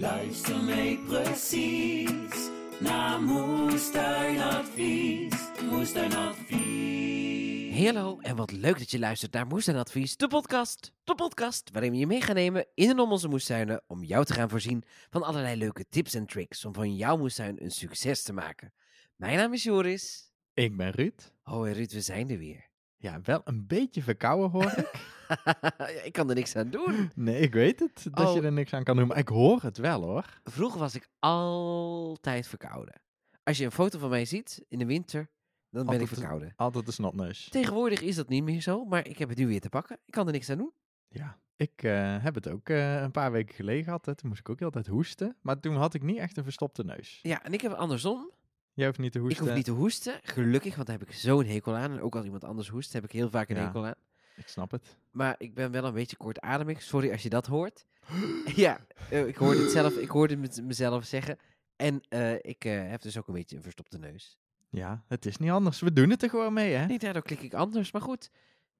Luister mee precies naar Moestuinadvies. Moestuinadvies. Hey, hallo en wat leuk dat je luistert naar Moestuinadvies, de podcast. De podcast waarin we je mee gaan nemen in en om onze moestuinen om jou te gaan voorzien van allerlei leuke tips en tricks om van jouw moestuin een succes te maken. Mijn naam is Joris. Ik ben Ruud. Hoi Ruud, we zijn er weer. Ja, wel een beetje verkouden hoor ik. Ja, ik kan er niks aan doen. Nee, ik weet het, dat je Oh. er niks aan kan doen, maar ik hoor het wel hoor. Vroeger was ik altijd verkouden. Als je een foto van mij ziet in de winter, dan ben ik Altijd verkouden. Altijd een snotneus. Tegenwoordig is dat niet meer zo, maar ik heb het nu weer te pakken. Ik kan er niks aan doen. Ja, ik eh, heb het ook eh, een paar weken geleden gehad. Hè. Toen moest ik ook heel de tijd hoesten, maar toen had ik niet echt een verstopte neus. Ja, en ik heb het andersom. Jij hoeft niet te hoesten. Ik hoef niet te hoesten, gelukkig, want daar heb ik zo'n hekel aan. En ook als iemand anders hoest, heb ik heel vaak een Ja. hekel aan. Ik snap het. Maar ik ben wel een beetje kortademig. Sorry als je dat hoort. ja, eh, ik hoorde het zelf, ik hoorde het mezelf zeggen. En eh, ik eh, heb dus ook een beetje een verstopte neus. Ja, het is niet anders. We doen het er gewoon mee hè. Nee, daardoor klik ik anders. Maar goed,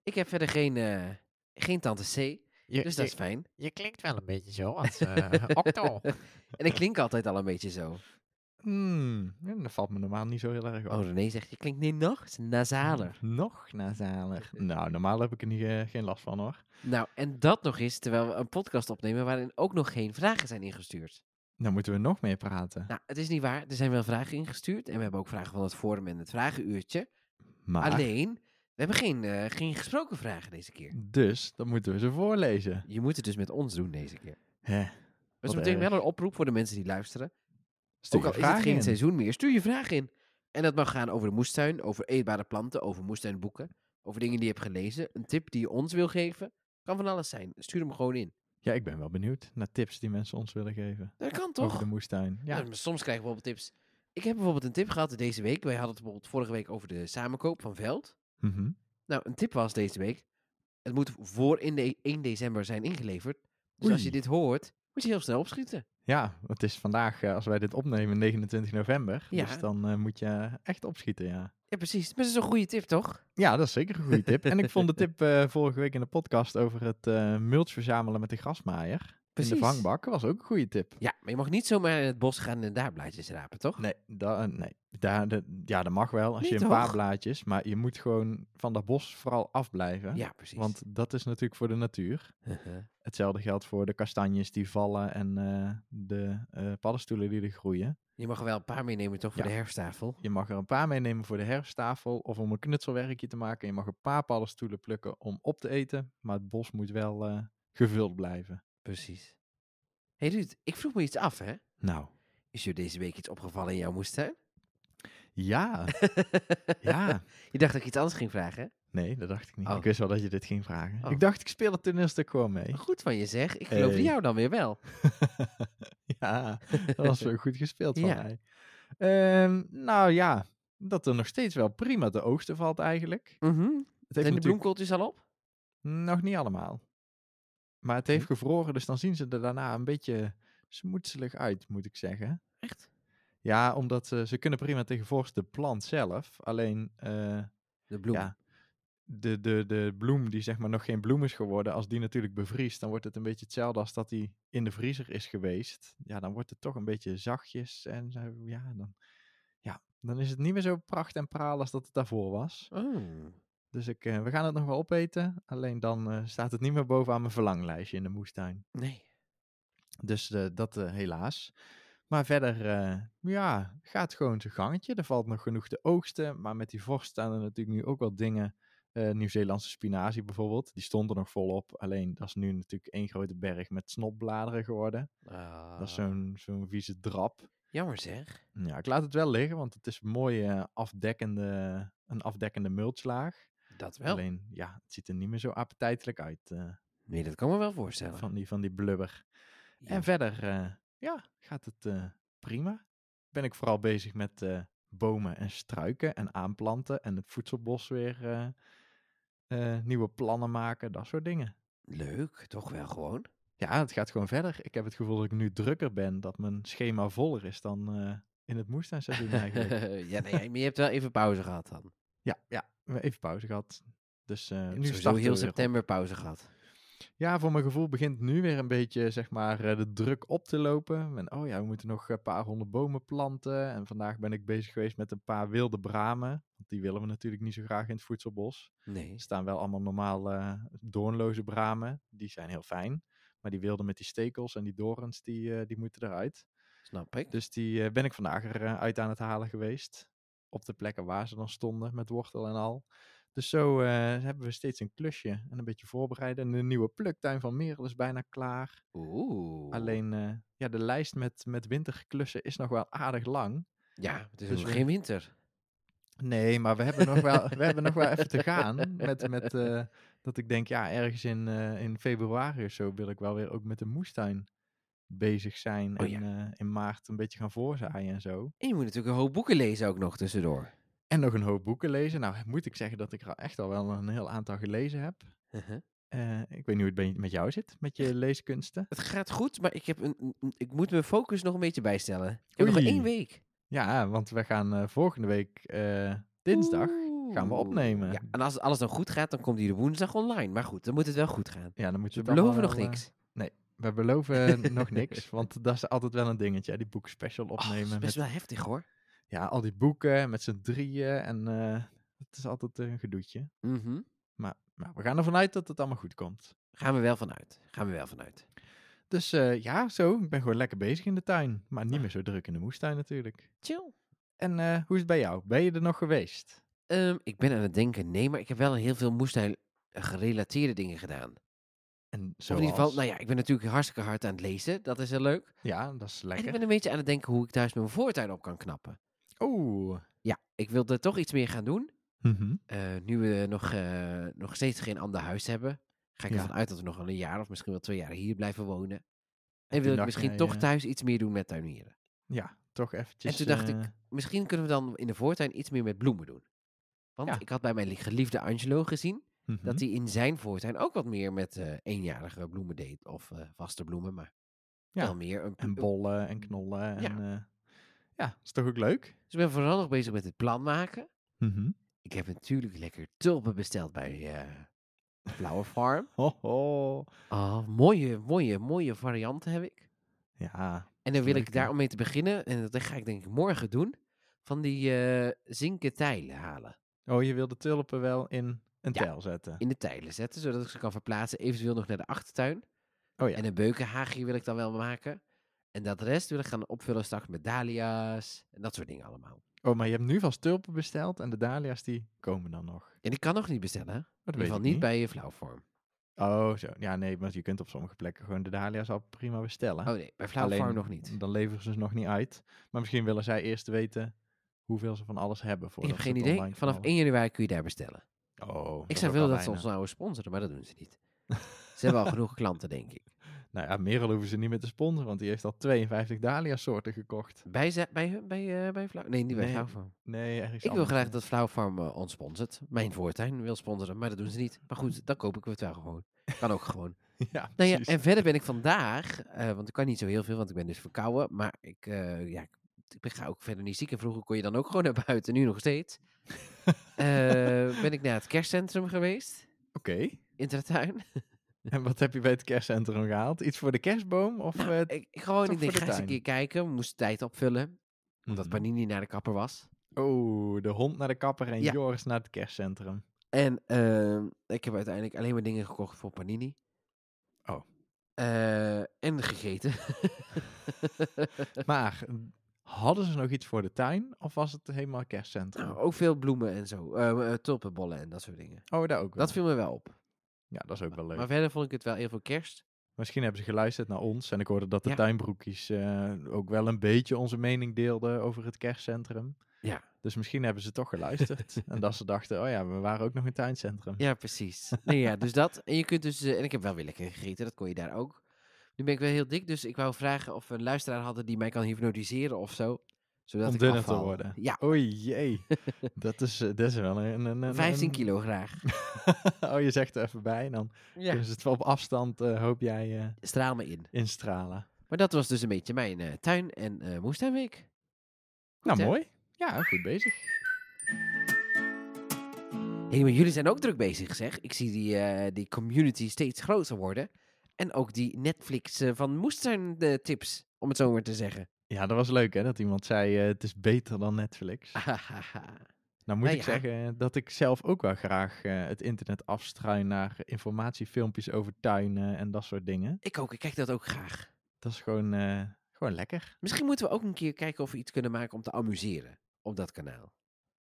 ik heb verder geen, geen tante C. Je, Dus dat je, is fijn. je klinkt wel een beetje zo als Octo. En ik klink altijd al een beetje zo. Hmm, ja, dat valt me normaal niet zo heel erg op. Oh, René zegt, je klinkt niet nog nasaler. Nog nasaler. Nou, normaal heb ik er niet, eh, geen last van hoor. Nou, en dat nog eens terwijl we een podcast opnemen waarin ook nog geen vragen zijn ingestuurd. Dan moeten we nog meer praten. Nou, het is niet waar. Er zijn wel vragen ingestuurd. En we hebben ook vragen van het forum en het vragenuurtje. Maar, Alleen, we hebben geen, eh, geen gesproken vragen deze keer. dus, dan moeten we ze voorlezen. Je moet het dus met ons doen deze keer. Hè, Dat is meteen wel een oproep voor de mensen die luisteren. Stuur ook al is het geen in. seizoen meer, stuur je vragen in. En dat mag gaan over de moestuin, over eetbare planten, over moestuinboeken. Over dingen die je hebt gelezen. Een tip die je ons wil geven. Kan van alles zijn. Stuur hem gewoon in. Ja, ik ben wel benieuwd naar tips die mensen ons willen geven. Dat kan Over toch? de moestuin. Ja. Ja, maar soms krijgen we bijvoorbeeld tips. Ik heb bijvoorbeeld een tip gehad deze week. Wij hadden het bijvoorbeeld vorige week over de samenkoop van Veld. Mhm. Nou, een tip was deze week. Het moet voor in de 1 december zijn ingeleverd. Dus als je dit hoort, moet je heel snel opschieten. Ja, het is vandaag, eh, als wij dit opnemen, 29 november. Ja. Dus dan eh, moet je echt opschieten, ja. Ja, precies. Maar dat is een goede tip, toch? Ja, dat is zeker een goede tip. en ik vond de tip eh, vorige week in de podcast over het mulch verzamelen met de grasmaaier. In de vangbak was ook een goede tip. Ja, maar je mag niet zomaar in het bos gaan en daar blaadjes rapen, toch? Nee, da, eh, nee. Daar, de, ja, dat mag wel als je een paar blaadjes, maar je moet gewoon van dat bos vooral afblijven. Ja, precies. Want dat is natuurlijk voor de natuur. Uh-huh. Hetzelfde geldt voor de kastanjes die vallen en eh, de eh, paddenstoelen die er groeien. je mag er wel een paar meenemen, toch, voor Ja. de herfsttafel? Je mag er een paar meenemen voor de herfsttafel of om een knutselwerkje te maken. Je mag een paar paddenstoelen plukken om op te eten, maar het bos moet wel gevuld blijven. Precies. Hey Ruud, ik vroeg me iets af, hè? Nou, Is je deze week iets opgevallen in jouw moestuin? ja, ja. Je dacht dat ik iets anders ging vragen, hè? Nee, dat dacht ik niet. Oh. Ik wist wel dat je dit ging vragen. Oh. Ik dacht, ik speel het toneelstuk gewoon mee. Goed van je zeg. Ik geloof Hey. jou dan weer wel. ja, dat was wel goed gespeeld van Ja. mij. Ehm, nou ja, dat er nog steeds wel prima te oogsten valt eigenlijk. Het heeft Zijn de natuurlijk bloemkooltjes al op? nog niet allemaal. Maar het heeft gevroren, dus dan zien ze er daarna een beetje smoetselig uit, moet ik zeggen. Echt? Ja, omdat ze, ze kunnen prima tegen vorst de plant zelf. Alleen eh, De bloem. ja, de, de, de bloem die zeg maar nog geen bloem is geworden, als die natuurlijk bevriest, dan wordt het een beetje hetzelfde als dat die in de vriezer is geweest. Ja, dan wordt het toch een beetje zachtjes en zo, ja, dan, ja, dan is het niet meer zo pracht en praal als dat het daarvoor was. Oh. Dus ik, eh, we gaan het nog wel opeten, alleen dan eh, staat het niet meer bovenaan mijn verlanglijstje in de moestuin. Nee. Dus eh, dat helaas. Maar verder, ja, gaat gewoon zijn gangetje. Er valt nog genoeg te oogsten. Maar met die vorst staan er natuurlijk nu ook wel dingen. Nieuw-Zeelandse spinazie bijvoorbeeld. Die stond er nog volop. Alleen dat is nu natuurlijk één grote berg met snotbladeren geworden. Dat is Ah. zo'n zo'n vieze drap. Jammer zeg. Ja, ik laat het wel liggen, want het is een mooie afdekkende, een afdekkende mulchlaag. Dat wel. Alleen, ja, het ziet er niet meer zo appetijtelijk uit eh, Nee, dat kan me wel voorstellen. van, die, van die blubber. Ja. En verder, eh, ja, gaat het eh, prima. Ben ik vooral bezig met bomen en struiken en aanplanten en het voedselbos weer nieuwe plannen maken, dat soort dingen. Leuk, toch wel gewoon. Ja, het gaat gewoon verder. Ik heb het gevoel dat ik nu drukker ben, dat mijn schema voller is dan in het moestuinseizoen eigenlijk. ja, nee, maar je hebt wel even pauze gehad dan. ja, ja, even pauze gehad. Dus hebt nu we heel op. september pauze gehad. Ja, voor mijn gevoel begint nu weer een beetje, zeg maar, eh, de druk op te lopen. En, oh ja, we moeten nog een paar honderd bomen planten. En vandaag ben ik bezig geweest met een paar wilde bramen. Want die willen we natuurlijk niet zo graag in het voedselbos. Nee. Er staan wel allemaal normaal eh, doornloze bramen. Die zijn heel fijn. Maar die wilde met die stekels en die dorens, die, die moeten eruit. Snap ik. Dus die ben ik vandaag eruit aan het halen geweest. Op de plekken waar ze dan stonden, met wortel en al. Dus zo eh, hebben we steeds een klusje en een beetje voorbereiden. En de nieuwe pluktuin van Merel is bijna klaar. Oeh. Alleen, eh, ja, de lijst met, met winterklussen is nog wel aardig lang. Ja, het is Dus nog geen winter. Nee, maar we hebben nog wel, we hebben nog wel even te gaan. Met, met eh, dat ik denk, ja, ergens in, in februari of zo wil ik wel weer ook met de moestuin bezig zijn. Oh en ja. eh, in maart een beetje gaan voorzaaien en zo. En je moet natuurlijk een hoop boeken lezen ook nog tussendoor. En nog een hoop boeken lezen. Nou, moet ik zeggen dat ik er echt al wel een heel aantal gelezen heb. Uh-huh. Eh, ik weet niet hoe het met jou zit, met je leeskunsten. Het gaat goed, maar ik, heb een, ik moet mijn focus nog een beetje bijstellen. Ik heb nog maar één week. Ja, want we gaan eh, volgende week dinsdag gaan we opnemen. Ja, en als alles dan goed gaat, dan komt die de woensdag online. Maar goed, dan moet het wel goed gaan. Ja, dan moet je We het allemaal beloven nog niks. We beloven nog niks, want dat is altijd wel een dingetje, hè, die boekspecial Oh, dat opnemen. is met, best wel heftig hoor. Ja, al die boeken met z'n drieën en eh, het is altijd een gedoetje. Mhm. Maar nou, we gaan ervan uit dat het allemaal goed komt. Gaan we wel vanuit. Gaan we wel vanuit. Dus eh, ja, zo, ik ben gewoon lekker bezig in de tuin. Maar niet meer zo druk in de moestuin natuurlijk. Chill. En eh, hoe is het bij jou? Ben je er nog geweest? Ehm, ik ben aan het denken, nee, maar ik heb wel heel veel moestuin eh, gerelateerde dingen gedaan. En in ieder geval, nou ja, ik ben natuurlijk hartstikke hard aan het lezen. Dat is heel leuk. Ja, dat is En ik lekker. ben een beetje aan het denken hoe ik thuis mijn voortuin op kan knappen. Oeh. Ja, ik wilde toch iets meer gaan doen. Mhm. Eh, nu we nog, eh, nog steeds geen ander huis hebben, ga ik Ja. ervan uit dat we nog wel een jaar of misschien wel twee jaar hier blijven wonen. En wil ik misschien jij, toch eh, thuis iets meer doen met tuinieren. Ja, toch eventjes. En toen dacht eh, ik, misschien kunnen we dan in de voortuin iets meer met bloemen doen. Want Ja. ik had bij mijn li- geliefde Angelo gezien mhm. dat hij in zijn voortuin ook wat meer met eh, eenjarige bloemen deed. Of eh, vaste bloemen, maar Ja, wel meer. Een, En bollen en knollen. En, Ja. ja. ja, is toch ook leuk? Dus ik ben vooral nog bezig met het plan maken. Mhm. Ik heb natuurlijk lekker tulpen besteld bij eh Flower Farm. Ho, ho. Oh, mooie, mooie, mooie varianten heb ik. Ja, En dan wil leuk, ik daar om mee te beginnen, en dat ga ik denk ik morgen doen, van die eh zinken tijlen halen. oh, je wil de tulpen wel in een Ja. tijl zetten. In de tijlen zetten, zodat ik ze kan verplaatsen, eventueel nog naar de achtertuin. Oh ja. En een beukenhaagje wil ik dan wel maken. En dat rest wil ik gaan opvullen straks met dahlia's en dat soort dingen allemaal. Oh, maar je hebt nu vast tulpen besteld en de dahlia's die komen dan nog. En ik kan nog niet bestellen, hè? Oh, In dat ieder geval ik niet bij je Flauwvorm. Oh, zo. Ja, nee, maar je kunt op sommige plekken gewoon de dahlia's al prima bestellen. Oh nee, bij Flauwvorm nog niet. Dan leveren ze ze nog niet uit. Maar misschien willen zij eerst weten hoeveel ze van alles hebben. Ik voordat heb geen idee. Vanaf knallen. 1 januari kun je daar bestellen. Oh, Ik zou willen dat ze ons nou sponsoren, maar dat doen ze niet. ze hebben al genoeg klanten, denk ik. Nou ja, Merel hoeven ze niet meer te sponsoren, want die heeft al 52 dahlia-soorten gekocht. Bij, ze, bij, hun- bij, eh bij Flauw... Nee, niet bij Nee, Flauwvorm. Nee, ergens Ik wil graag dat Flauwfarm eh, ons sponsort. Mijn voortuin wil sponsoren, maar dat doen ze niet. Maar goed, dan koop ik het wel gewoon. Kan ook gewoon. Ja, Nou ja, en verder ben ik vandaag, eh, want ik kan niet zo heel veel, want ik ben dus verkouden. Maar ik, ja, ik, ik ga ook verder niet ziek. En vroeger kon je dan ook gewoon naar buiten, nu nog steeds. Eh, ben ik naar het kerstcentrum geweest, Oké. in de tuin. En wat heb je bij het kerstcentrum gehaald? Iets voor de kerstboom? Of, Nou, eh, ik, gewoon, ik denk, ga eens een keer kijken. We moesten tijd opvullen, omdat mhm. Panini naar de kapper was. Oh, de hond naar de kapper en Ja. Joris naar het kerstcentrum. En ehm, ik heb uiteindelijk alleen maar dingen gekocht voor Panini. Oh. Eh, en gegeten. Maar hadden ze nog iets voor de tuin? Of was het helemaal kerstcentrum? nou, ook veel bloemen en zo. tulpenbollen en dat soort dingen. oh, daar ook wel. Dat viel me wel op. Ja, dat is ook wel leuk. Maar verder vond ik het wel heel veel kerst. Misschien hebben ze geluisterd naar ons. En ik hoorde dat de Ja. tuinbroekjes eh, ook wel een beetje onze mening deelden over het kerstcentrum. Ja. Dus misschien hebben ze toch geluisterd. en dat ze dachten, oh ja, we waren ook nog een tuincentrum. Ja, precies. nee, ja, dus dat. En je kunt dus, eh, en ik heb wel weer lekker gegeten, dat kon je daar ook. Nu ben ik wel heel dik, dus ik wou vragen of we een luisteraar hadden die mij kan hypnotiseren of zo. Zodat Om ik dunner te afval. worden. Ja, Oei, jee. dat, is, eh, dat is wel een... een, een 15 een- kilo graag. oh, je zegt er even bij. En dan Ja. kunnen ze het wel op afstand, eh, hoop jij, eh, Straal me in. instralen. Maar dat was dus een beetje mijn eh, tuin- en eh moestuinweek. Goed, nou, hè? mooi. Ja, goed bezig. hey, maar jullie zijn ook druk bezig, zeg. Ik zie die, eh, die community steeds groter worden. En ook die Netflix eh, van moestuin eh, tips, om het zo maar te zeggen. Ja, dat was leuk hè, dat iemand zei eh, het is beter dan Netflix. Nou moet Nou ik ja. zeggen dat ik zelf ook wel graag eh, het internet afstruin naar informatiefilmpjes over tuinen en dat soort dingen. ik ook, ik kijk dat ook graag. Dat is gewoon, gewoon lekker Misschien moeten we ook een keer kijken of we iets kunnen maken om te amuseren op dat kanaal.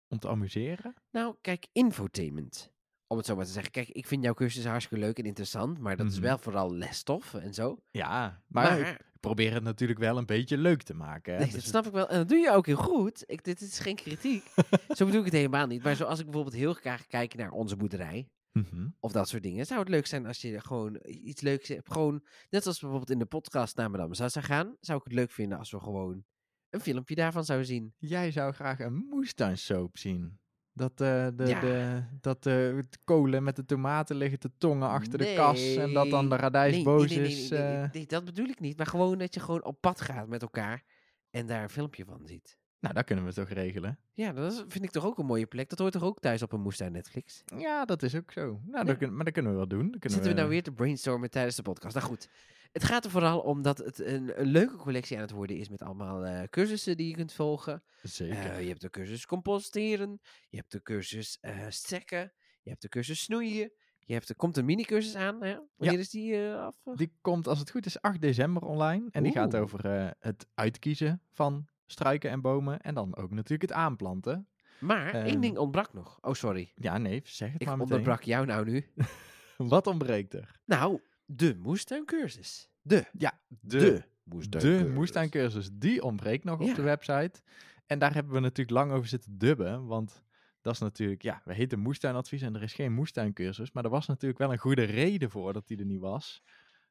om te amuseren. Nou, kijk, infotainment. Om het zo maar te zeggen. Kijk, ik vind jouw cursus hartstikke leuk en interessant, maar dat is Mhm. wel vooral lesstof en zo. Ja, maar, Maar, ik probeer het natuurlijk wel een beetje leuk te maken. Hè? nee, Dus dat het- snap ik wel. En dat doe je ook heel goed. Ik, dit is geen kritiek. zo bedoel ik het helemaal niet. Maar zoals ik bijvoorbeeld heel graag kijk naar onze boerderij, Mhm. of dat soort dingen, zou het leuk zijn als je gewoon iets leuks hebt. Gewoon, net als bijvoorbeeld in de podcast naar Madame Sassa gaan, zou ik het leuk vinden als we gewoon een filmpje daarvan zouden zien. Jij zou graag een moestuinsoap zien. Dat, eh, de, Ja. de, dat eh, het kolen met de tomaten liggen te tongen achter de kas. En dat dan de radijs nee, boos nee, is. nee, nee, nee, eh. nee, dat bedoel ik niet. Maar gewoon dat je gewoon op pad gaat met elkaar en daar een filmpje van ziet. Nou, dat kunnen we toch regelen. Ja, dat is- vind ik toch ook een mooie plek. Dat hoort toch ook thuis op een moestuin Netflix? Ja, dat is ook zo. Nou, Ja. dat kun- maar dat kunnen we wel doen. Dat Zitten we nou weer te brainstormen tijdens de podcast? Nou goed, het gaat er vooral om dat het een, een leuke collectie aan het worden is met allemaal eh, cursussen die je kunt volgen. Zeker. Eh, je hebt de cursus composteren, je hebt de cursus eh strekken, je hebt de cursus snoeien. Je hebt, er komt een mini-cursus aan. Hè? Wanneer is die af? Die komt, als het goed is, 8 december online. En die gaat over het uitkiezen van struiken en bomen. En dan ook natuurlijk het aanplanten. Maar één Ehm, ding ontbrak nog. Oh, sorry. Ja, nee, zeg het Ik maar meteen. onderbrak jou nou nu. Wat ontbreekt er? Nou, de moestuincursus. De. Ja, de, De de moestuincursus. moestuincursus. Die ontbreekt nog Ja. op de website. En daar hebben we natuurlijk lang over zitten dubben. Want dat is natuurlijk, ja, we heten moestuinadvies en er is geen moestuincursus. Maar er was natuurlijk wel een goede reden voor dat die er niet was.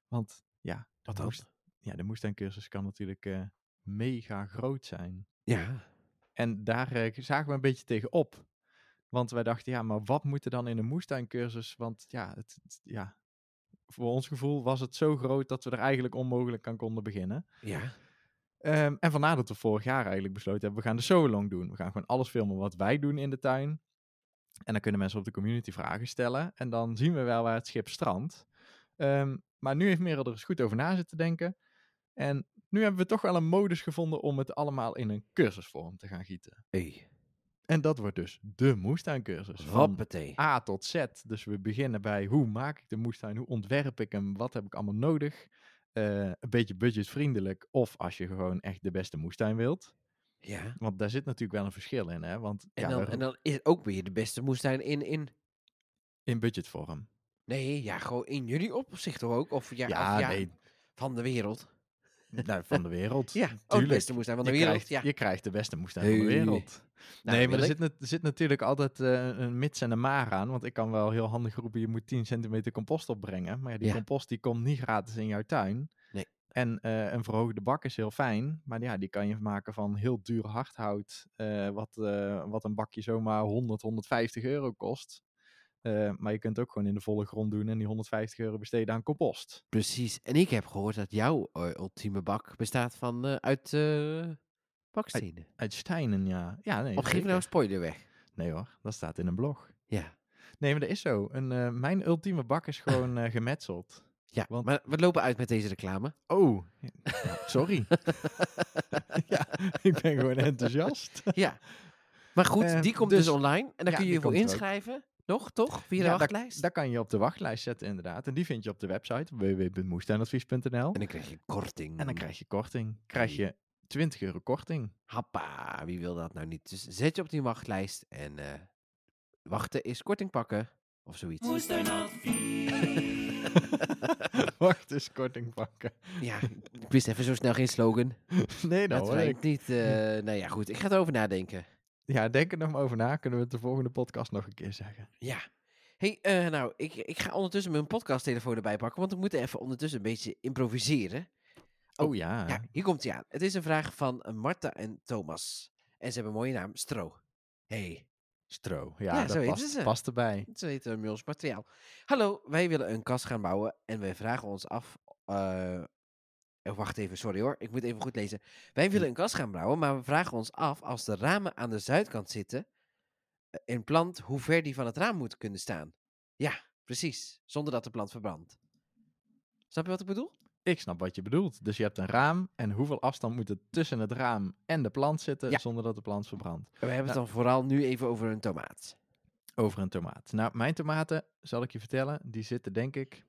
Want ja, dan? moest- ja, de moestuincursus kan natuurlijk eh, mega groot zijn. Ja. En daar eh, zagen we een beetje tegen op. Want wij dachten, ja, maar wat moet er dan in een moestuincursus? Want ja, het, het- ja, voor ons gevoel was het zo groot dat we er eigenlijk onmogelijk aan konden beginnen. Ja. Ehm, en vandaar dat we vorig jaar eigenlijk besloten hebben, we gaan de solo-long doen. We gaan gewoon alles filmen wat wij doen in de tuin. En dan kunnen mensen op de community vragen stellen. En dan zien we wel waar het schip strandt. Ehm, maar nu heeft Merel er eens goed over na zitten denken. En nu hebben we toch wel een modus gevonden om het allemaal in een cursusvorm te gaan gieten. Hey. En dat wordt dus de moestuincursus. Van. A tot Z. Dus we beginnen bij hoe maak ik de moestuin, hoe ontwerp ik hem, wat heb ik allemaal nodig. Eh, een beetje budgetvriendelijk of als je gewoon echt de beste moestuin wilt. Ja. Want daar zit natuurlijk wel een verschil in, hè? Want En, ja, dan, en dan is het ook weer de beste moestuin in, in... in budgetvorm. Nee, ja, gewoon in jullie opzicht ook? Of ja, Ja, of, ja nee, van de wereld. Nou, van de wereld. Ja, ook de Tuurlijk. beste moestuin van de je wereld. Krijgt, ja. Je krijgt de beste moestuin van de wereld. Nou, nee, maar er zit, er zit natuurlijk altijd eh, een mits en een maar aan. Want ik kan wel heel handig roepen, je moet 10 centimeter compost opbrengen. Maar ja, die Ja. compost die komt niet gratis in jouw tuin. Nee. En eh, een verhoogde bak is heel fijn. Maar ja, die kan je maken van heel duur hardhout. eh, wat, eh, wat een bakje zomaar 100, 150 euro kost. Eh, maar je kunt ook gewoon in de volle grond doen en die 150 euro besteden aan compost. Precies. En ik heb gehoord dat jouw eh, ultieme bak bestaat van eh, uit bakstenen. Uit Steinen, ja. ja nee, of geef nou een spoiler weg. Nee hoor, dat staat in een blog. Ja. Nee, maar dat is zo. Een, mijn ultieme bak is gewoon gemetseld. Ja, Want- maar we lopen uit met deze reclame. Oh, ja, sorry. ja, ik ben gewoon enthousiast. ja. Maar goed, die komt dus- dus, online. En dan ja, kun je je voor inschrijven. Nog, toch? Via de Ja, wachtlijst. Daar kan je op de wachtlijst zetten inderdaad. En die vind je op de website www.moestuinadvies.nl. En dan krijg je korting. En dan krijg je korting. Krijg je 20 euro korting. Happa, wie wil dat nou niet? Dus zet je op die wachtlijst en eh, wachten is korting pakken. Of zoiets. Moestuinadvies. Wacht eens, korting pakken. Ja, ik wist even zo snel geen slogan. Nee, Dat dat hoor ik. niet. eh, nou ja, goed. Ik ga erover nadenken. Ja, denk er nog maar over na. Kunnen we het de volgende podcast nog een keer zeggen. Ja. hey, eh, nou, ik, ik ga ondertussen mijn podcasttelefoon erbij pakken, want we moeten even ondertussen een beetje improviseren. Oh ja. Ja, hier komt hij aan. Het is een vraag van eh, Marta en Thomas. En ze hebben een mooie naam, Stro. Hey, Stro. Ja, dat past, ze. past erbij. zo heet uh, ons materiaal. Hallo, wij willen een kast gaan bouwen en wij vragen ons af... eh, oh, wacht even, sorry hoor. Ik moet even goed lezen. Wij willen een kast gaan bouwen, maar we vragen ons af als de ramen aan de zuidkant zitten... eh, een plant hoe ver die van het raam moet kunnen staan. Ja, precies. Zonder dat de plant verbrandt. Snap je wat ik bedoel? Ik snap wat je bedoelt. Dus je hebt een raam en hoeveel afstand moet er tussen het raam en de plant zitten Ja. zonder dat de plant verbrandt? We hebben het dan vooral nu even over een tomaat. Over een tomaat. Nou, mijn tomaten, zal ik je vertellen, die zitten denk ik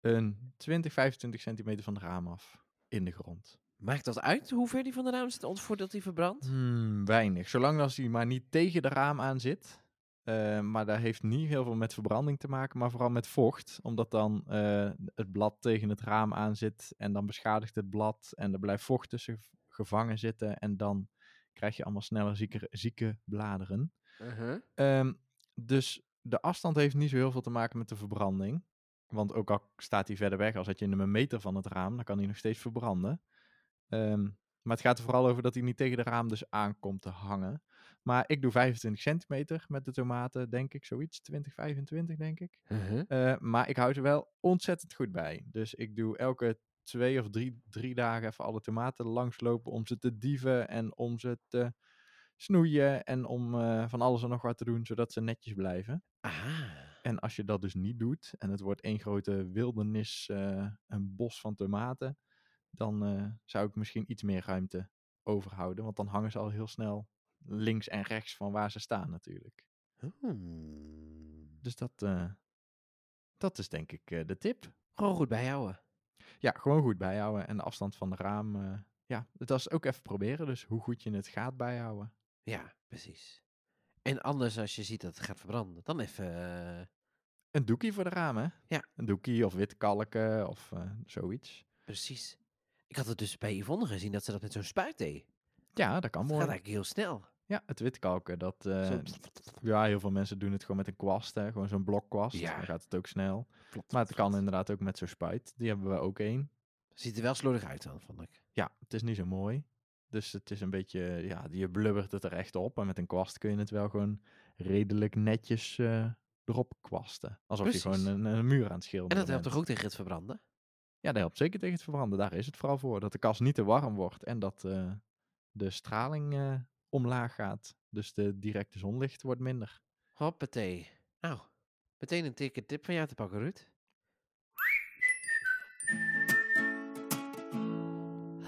een 20, 25 centimeter van het raam af in de grond. Maakt dat uit hoe ver die van de raam zit ons voordat hij verbrandt? Hmm, weinig. Zolang als hij maar niet tegen de raam aan zit. Eh, maar daar heeft niet heel veel met verbranding te maken, maar vooral met vocht. Omdat dan eh, het blad tegen het raam aan zit en dan beschadigt het blad en er blijft vocht tussen gevangen zitten. En dan krijg je allemaal sneller zieke, zieke bladeren. Uh-huh. Ehm, dus de afstand heeft niet zo heel veel te maken met de verbranding. Want ook al staat hij verder weg, als had je hem een meter van het raam, dan kan hij nog steeds verbranden. Ehm, maar het gaat er vooral over dat hij niet tegen de raam dus aankomt te hangen. Maar ik doe 25 centimeter met de tomaten, denk ik, zoiets. 20, 25 denk ik. Uh-huh. Eh, maar ik hou ze wel ontzettend goed bij. Dus ik doe elke twee of drie, drie dagen even alle tomaten langslopen om ze te dieven en om ze te snoeien en om eh, van alles en nog wat te doen, zodat ze netjes blijven. Aha. En als je dat dus niet doet en het wordt één grote wildernis, eh, een bos van tomaten, dan eh, zou ik misschien iets meer ruimte overhouden. Want dan hangen ze al heel snel links en rechts van waar ze staan natuurlijk. Hmm. Dus dat, eh, dat is denk ik de tip. Gewoon goed bijhouden. Ja, gewoon goed bijhouden en de afstand van de raam. ja, dat is ook even proberen. Dus hoe goed je het gaat bijhouden. Ja, precies. En anders als je ziet dat het gaat verbranden, dan even... Een doekie voor de ramen. Ja. Een doekie of wit kalken of eh, zoiets. precies. Ik had het dus bij Yvonne gezien dat ze dat met zo'n spuit deed. Ja, dat kan Dat mooi. gaat eigenlijk heel snel. Ja, het wit kalken. Dat, eh, ja, heel veel mensen doen het gewoon met een kwast. Hè? Gewoon zo'n blokkwast. Ja. Dan gaat het ook snel. Maar het kan inderdaad ook met zo'n spuit. Die hebben we ook één. Ziet er wel slordig uit dan, vond ik. Ja, het is niet zo mooi. Dus het is een beetje, ja, je blubbert het er echt op. En met een kwast kun je het wel gewoon redelijk netjes eh, erop kwasten. Alsof je gewoon een, een muur aan het En schilderen dat helpt bent. toch ook tegen het verbranden? Ja, dat helpt zeker tegen het verbranden. Daar is het vooral voor. Dat de kast niet te warm wordt en dat eh, de straling eh, omlaag gaat. Dus de directe zonlicht wordt minder. Hoppatee. Nou, meteen een dikke tip van jou te pakken, Ruud.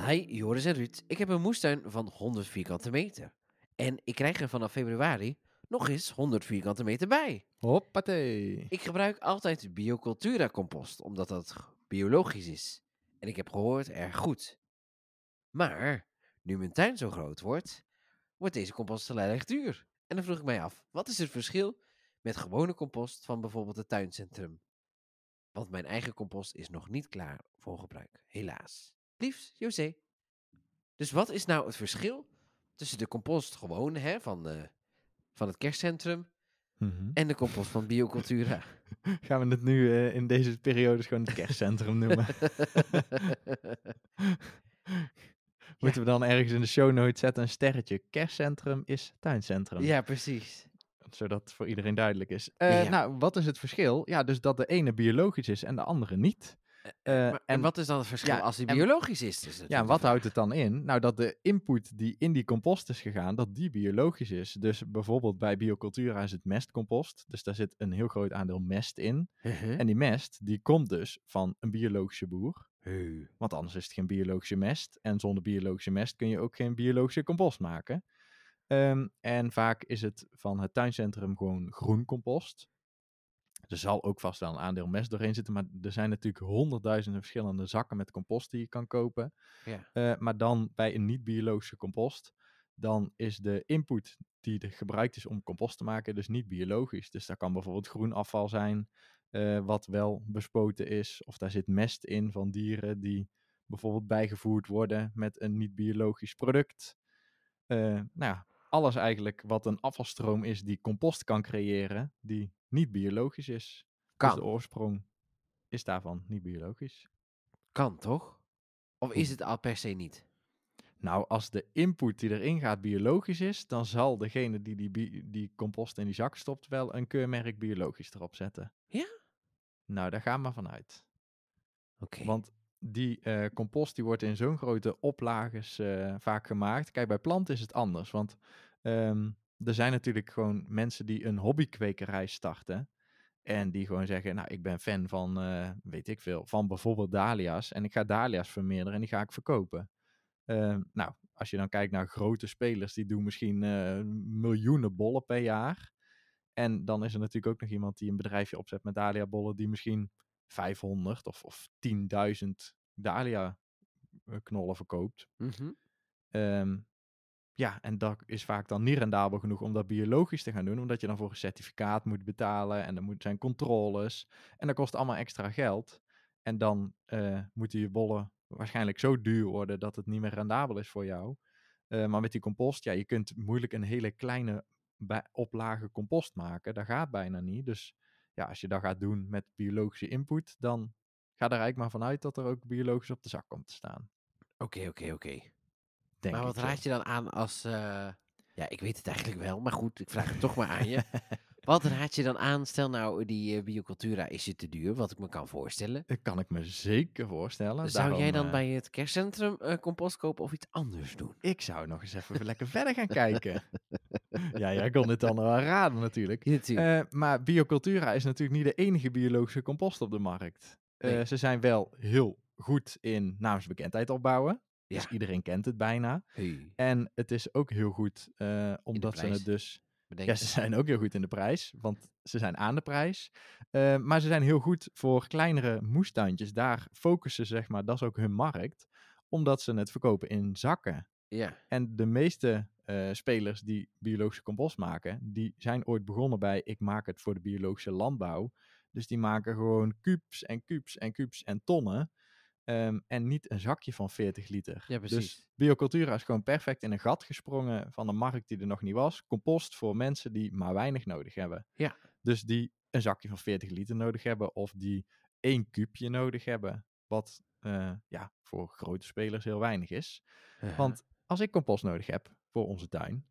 Hi, Joris en Ruud. Ik heb een moestuin van 100 vierkante meter. En ik krijg er vanaf februari nog eens 100 vierkante meter bij. Hoppatee. Ik gebruik altijd Biocultura compost, omdat dat biologisch is. En ik heb gehoord erg goed. Maar, nu mijn tuin zo groot wordt, wordt deze compost erg duur. En dan vroeg ik mij af, wat is het verschil met gewone compost van bijvoorbeeld het tuincentrum? Want mijn eigen compost is nog niet klaar voor gebruik, helaas. Liefs, José. Dus wat is nou het verschil tussen de compost gewoon hè, van, eh, van het kerstcentrum Mhm. en de compost van Biocultura? Gaan we het nu eh, in deze periode gewoon het kerstcentrum noemen? Moeten we dan ergens in de show notes zetten een sterretje. Kerstcentrum is tuincentrum. ja, precies. Zodat het voor iedereen duidelijk is. Eh, Ja. Nou, wat is het verschil? Ja, dus dat de ene biologisch is en de andere niet. Eh, maar, en wat is dan het verschil ja, als die en- biologisch is? Dus Ja, wat houdt het dan in? Nou, dat de input die in die compost is gegaan, dat die biologisch is. Dus bijvoorbeeld bij Biocultura is het mestcompost. Dus daar zit een heel groot aandeel mest in. Uh-huh. En die mest, die komt dus van een biologische boer. Heu. Want anders is het geen biologische mest. En zonder biologische mest kun je ook geen biologische compost maken. Ehm, en vaak is het van het tuincentrum gewoon groen compost. Er zal ook vast wel een aandeel mest doorheen zitten. Maar er zijn natuurlijk honderdduizenden verschillende zakken met compost die je kan kopen. Ja. Eh, maar dan bij een niet-biologische compost, dan is de input die er gebruikt is om compost te maken, dus niet biologisch. Dus daar kan bijvoorbeeld groen afval zijn, eh, wat wel bespoten is. Of daar zit mest in van dieren die bijvoorbeeld bijgevoerd worden met een niet-biologisch product. Eh, nou ja, alles eigenlijk wat een afvalstroom is die compost kan creëren, die niet biologisch is. Dus de Kan, oorsprong is daarvan niet biologisch. kan toch? Of is het al per se niet? Nou, als de input die erin gaat biologisch is, dan zal degene die die, die compost in die zak stopt wel een keurmerk biologisch erop zetten. Ja? Nou, daar gaan we vanuit. Oké. Want die eh, compost die wordt in zo'n grote oplages eh, vaak gemaakt. Kijk, bij planten is het anders. Want ehm, er zijn natuurlijk gewoon mensen die een hobbykwekerij starten. En die gewoon zeggen, nou, ik ben fan van, eh, weet ik veel, van bijvoorbeeld dahlia's. En ik ga dahlia's vermeerderen en die ga ik verkopen. Eh, nou, als je dan kijkt naar grote spelers, die doen misschien eh, miljoenen bollen per jaar. En dan is er natuurlijk ook nog iemand die een bedrijfje opzet met dahlia bollen, die misschien 500 of, of 10.000 dahlia eh, knollen verkoopt. Mhm. Ehm, ja, en dat is vaak dan niet rendabel genoeg om dat biologisch te gaan doen, omdat je dan voor een certificaat moet betalen en er moet zijn controles. En dat kost allemaal extra geld. En dan eh, moeten je bollen waarschijnlijk zo duur worden dat het niet meer rendabel is voor jou. Eh, maar met die compost, ja, je kunt moeilijk een hele kleine oplage compost maken. Dat gaat bijna niet. Dus ja, als je dat gaat doen met biologische input, dan ga er eigenlijk maar vanuit dat er ook biologisch op de zak komt te staan. Oké, oké, oké. Denk Maar wat raad je dan aan als... eh, Ja, ik weet het eigenlijk wel, maar goed, ik vraag het toch maar aan je. Wat raad je dan aan? Stel nou, die eh, biocultura is je te duur, wat ik me kan voorstellen. Dat kan ik me zeker voorstellen. Zou jij dan eh, bij het kerstcentrum eh, compost kopen of iets anders doen? Ik zou nog eens even lekker verder gaan kijken. ja, jij kon dit dan wel raden natuurlijk. Natuurlijk. Maar Biocultura is natuurlijk niet de enige biologische compost op de markt. Nee. Ze zijn wel heel goed in naamsbekendheid opbouwen. Dus Ja. iedereen kent het bijna. hey, En het is ook heel goed, eh, omdat ze het dus... Ja, ze zijn ook heel goed in de prijs, want ze zijn aan de prijs. Eh, maar ze zijn heel goed voor kleinere moestuintjes. Daar focussen ze, zeg maar, dat is ook hun markt. Omdat ze het verkopen in zakken. Ja, En de meeste eh, spelers die biologische compost maken, die zijn ooit begonnen bij ik maak het voor de biologische landbouw. Dus die maken gewoon kubes en kubes en kubes en tonnen. Ehm, en niet een zakje van 40 liter. Ja, precies. Dus Biocultura is gewoon perfect in een gat gesprongen van een markt die er nog niet was. Compost voor mensen die maar weinig nodig hebben. Ja. Dus die een zakje van 40 liter nodig hebben of die één kuubje nodig hebben. Wat eh, ja, voor grote spelers heel weinig is. Want als ik compost nodig heb voor onze tuin,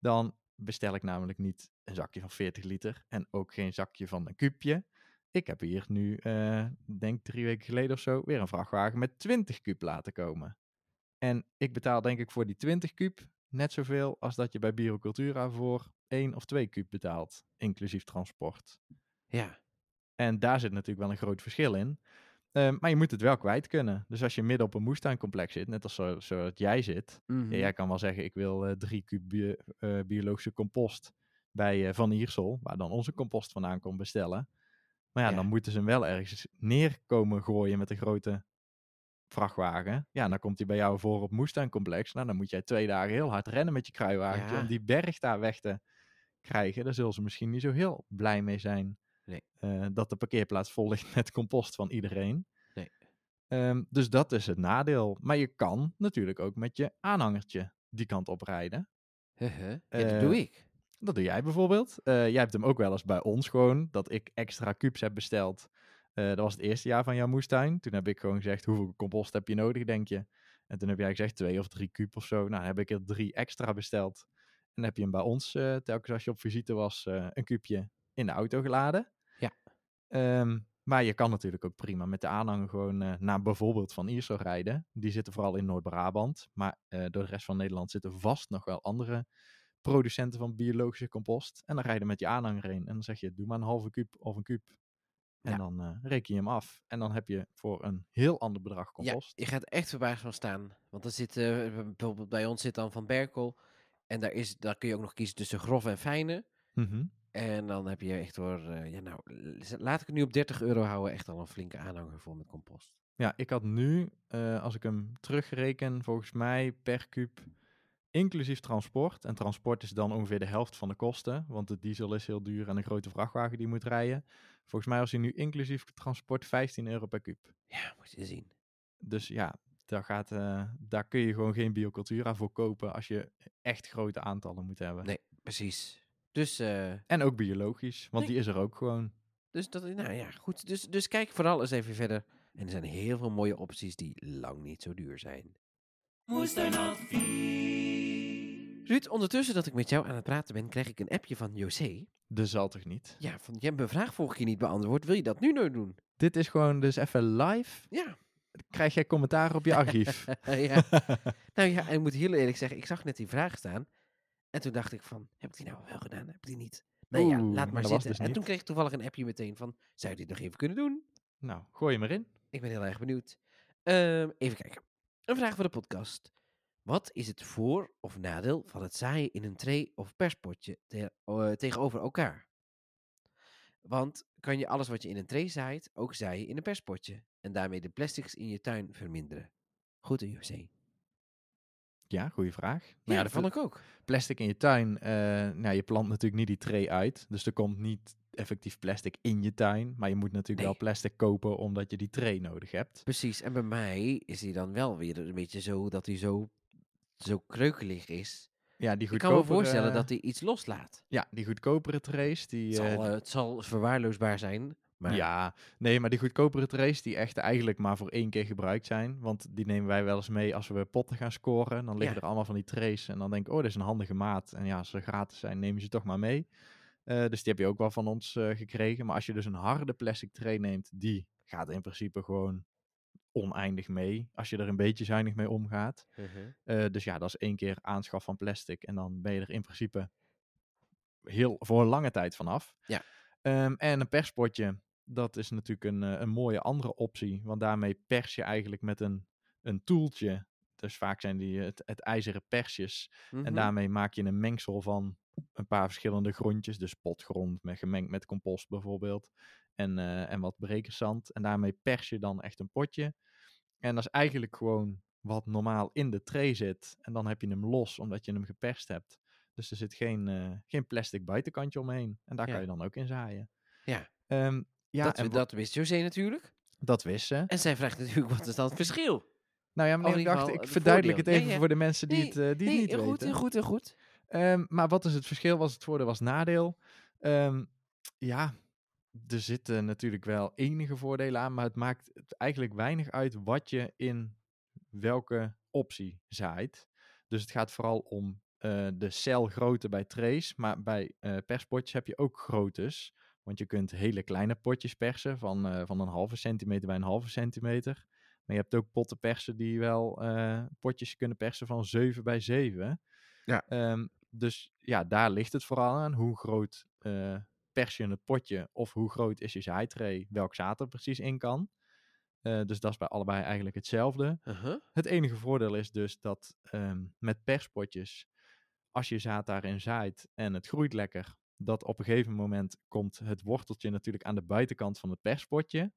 dan bestel ik namelijk niet een zakje van 40 liter en ook geen zakje van een kuubje. Ik heb hier nu, eh denk drie weken geleden of zo, weer een vrachtwagen met 20 kuub laten komen. En ik betaal denk ik voor die 20 kuub net zoveel als dat je bij Biocultura voor 1 of 2 kuub betaalt, inclusief transport. ja, En daar zit natuurlijk wel een groot verschil in. Eh, maar je moet het wel kwijt kunnen. Dus als je midden op een moestuincomplex zit, net als zo, zoals jij zit, mhm. ja, jij kan wel zeggen, ik wil eh, drie kuub bio- eh, biologische compost bij Van Iersel, waar dan onze compost vandaan komt bestellen. Maar ja, Ja. dan moeten ze hem wel ergens neerkomen gooien met een grote vrachtwagen. Ja, dan komt hij bij jou voor op moestuincomplex. Nou, dan moet jij twee dagen heel hard rennen met je kruiwagentje Ja. om die berg daar weg te krijgen. Daar zullen ze misschien niet zo heel blij mee zijn. Nee. eh, dat de parkeerplaats vol ligt met compost van iedereen. Nee. Ehm, dus dat is het nadeel. Maar je kan natuurlijk ook met je aanhangertje die kant op rijden. Ja, dat Eh, doe ik. Dat doe jij bijvoorbeeld. Eh, jij hebt hem ook wel eens bij ons gewoon, dat ik extra kubes heb besteld. Eh, dat was het eerste jaar van jouw moestuin. Toen heb ik gewoon gezegd, hoeveel compost heb je nodig, denk je? En toen heb jij gezegd twee of drie kub of zo. Nou, dan heb ik er drie extra besteld. En dan heb je hem bij ons, eh, telkens als je op visite was, een kubje in de auto geladen. Ja. Ehm, maar je kan natuurlijk ook prima met de aanhanger gewoon naar bijvoorbeeld Van Iersel rijden. Die zitten vooral in Noord-Brabant. Maar door de rest van Nederland zitten vast nog wel andere producenten van biologische compost. En dan rijden met je aanhanger heen. En dan zeg je, doe maar een halve kuub of een kuub. En Ja. dan eh, reken je hem af. En dan heb je voor een heel ander bedrag compost. Ja, je gaat echt verbaasd van staan. Want er zit, eh, bijvoorbeeld bij ons zit dan Van Berkel. En daar, is, daar kun je ook nog kiezen tussen grof en fijne. Mhm. En dan heb je echt hoor, eh, ja nou, laat ik het nu op 30 euro houden. Echt al een flinke aanhanger vol met compost. Ja, ik had nu, eh, als ik hem terugreken, volgens mij per kuub, inclusief transport. En transport is dan ongeveer de helft van de kosten, want de diesel is heel duur en een grote vrachtwagen die moet rijden. Volgens mij was hij nu inclusief transport 15 euro per kuub. Ja, moet je zien. Dus ja, daar, gaat, eh, daar kun je gewoon geen biocultura voor kopen als je echt grote aantallen moet hebben. Nee, precies. Dus, eh, En ook biologisch, want Nee. die is er ook gewoon. dus, dat, nou ja, goed. Dus, dus kijk vooral eens even verder. En er zijn heel veel mooie opties die lang niet zo duur zijn. Moestuinadvies. Ruud, ondertussen dat ik met jou aan het praten ben, krijg ik een appje van José. De zal toch niet? Ja, van, je hebt mijn vraag vorige keer niet beantwoord. Wil je dat nu nou doen? Dit is gewoon dus even live. Ja. Krijg jij commentaar op je archief? ja. Nou ja, en ik moet heel eerlijk zeggen, ik zag net die vraag staan. En toen dacht ik van, heb ik die nou wel gedaan? Heb ik die niet? Nee, ja, laat maar dat zitten. dus en toen kreeg ik toevallig een appje meteen van, zou je dit nog even kunnen doen? Nou, gooi hem erin. Ik ben heel erg benieuwd. Ehm, even kijken. Een vraag voor de podcast. Wat is het voor- of nadeel van het zaaien in een tray of perspotje te- tegenover elkaar? Want kan je alles wat je in een tray zaait ook zaaien in een perspotje en daarmee de plastics in je tuin verminderen? Goed UC. Ja, goede vraag. Ja, Nou dat vond ik ook. Plastic in je tuin, eh, nou, je plant natuurlijk niet die tray uit. Dus er komt niet effectief plastic in je tuin. Maar je moet natuurlijk Nee. wel plastic kopen omdat je die tray nodig hebt. Precies. En bij mij is hij dan wel weer een beetje zo dat hij zo, zo kreukelig is. Ja, die Ik kan me voorstellen dat hij iets loslaat. Ja, die goedkopere trays, die... Het eh, zal, eh, het zal verwaarloosbaar zijn. Maar Ja, nee, maar die goedkopere trays die echt eigenlijk maar voor één keer gebruikt zijn. Want die nemen wij wel eens mee als we potten gaan scoren. Dan liggen Ja. er allemaal van die trays. En dan denk ik, oh, dit is een handige maat. En ja, als ze gratis zijn, neem je ze toch maar mee. Eh, dus die heb je ook wel van ons eh, gekregen. Maar als je dus een harde plastic tray neemt, die gaat in principe gewoon oneindig mee. Als je er een beetje zuinig mee omgaat. Mhm. Eh, dus ja, dat is één keer aanschaf van plastic. En dan ben je er in principe heel, voor een lange tijd vanaf. Ja. Ehm, en een perspotje, dat is natuurlijk een, eh, een mooie andere optie. Want daarmee pers je eigenlijk met een, een toeltje. Dus vaak zijn die het, het ijzeren persjes. En Mhm. daarmee maak je een mengsel van een paar verschillende grondjes. Dus potgrond met, gemengd met compost bijvoorbeeld. En, eh, en wat brekersand. En daarmee pers je dan echt een potje. En dat is eigenlijk gewoon wat normaal in de tray zit. En dan heb je hem los omdat je hem geperst hebt. Dus er zit geen, eh, geen plastic buitenkantje omheen. En daar Ja. kan je dan ook in zaaien. Ja. Ehm, ja, dat, en dat wist José natuurlijk. dat wist ze. En zij vraagt natuurlijk, wat is dan het verschil? Nou ja, meneer, ik dacht, ik de verduidelijk het even ja. voor de mensen die Nee, het, eh, die nee, het niet heel goed, weten. heel goed, heel goed. Ehm, maar wat is het verschil? Was het voordeel, was het nadeel? Ehm, ja, er zitten natuurlijk wel enige voordelen aan, maar het maakt eigenlijk weinig uit wat je in welke optie zaait. Dus het gaat vooral om eh, de celgrootte bij trays, maar bij eh, perspotjes heb je ook groottes. Want je kunt hele kleine potjes persen van, eh, van een halve centimeter bij een halve centimeter. Maar je hebt ook potten persen die wel potjes kunnen persen van 7 bij 7. Ja. Ehm, dus ja, daar ligt het vooral aan. Hoe groot pers je het potje of hoe groot is je zaaitray, welk zaad er precies in kan. Eh, dus dat is bij allebei eigenlijk hetzelfde. Uh-huh. Het enige voordeel is dus dat ehm, met perspotjes, als je zaad daarin zaait en het groeit lekker, dat op een gegeven moment komt het worteltje natuurlijk aan de buitenkant van het perspotje.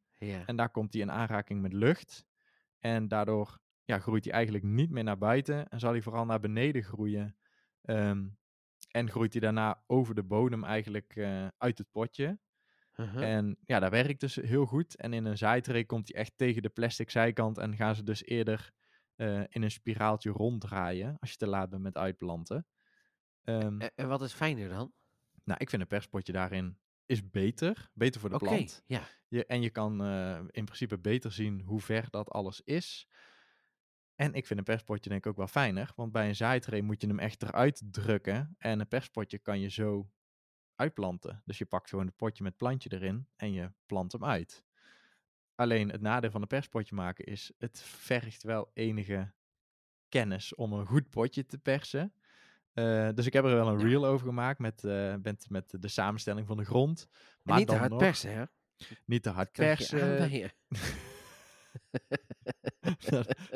En daar komt hij in aanraking met lucht. En daardoor ja, groeit hij eigenlijk niet meer naar buiten. En zal hij vooral naar beneden groeien. Ehm, en groeit hij daarna over de bodem eigenlijk eh, uit het potje. Uh-huh. En ja, dat werkt dus heel goed. En in een zaaitree komt hij echt tegen de plastic zijkant. En gaan ze dus eerder eh, in een spiraaltje ronddraaien. Als je te laat bent met uitplanten. Ehm, En, en wat is fijner dan? nou, ik vind een perspotje daarin is beter. Beter voor de plant. ja. Je, en je kan eh, in principe beter zien hoe ver dat alles is. En ik vind een perspotje denk ik ook wel fijner. Want bij een zaaitree moet je hem echt eruit drukken. En een perspotje kan je zo uitplanten. Dus je pakt gewoon het potje met plantje erin en je plant hem uit. Alleen het nadeel van een perspotje maken is, het vergt wel enige kennis om een goed potje te persen. Eh, dus ik heb er wel een reel over gemaakt met, eh, met, met de samenstelling van de grond. Maar niet te dan hard nog persen, hè? Niet te hard persen.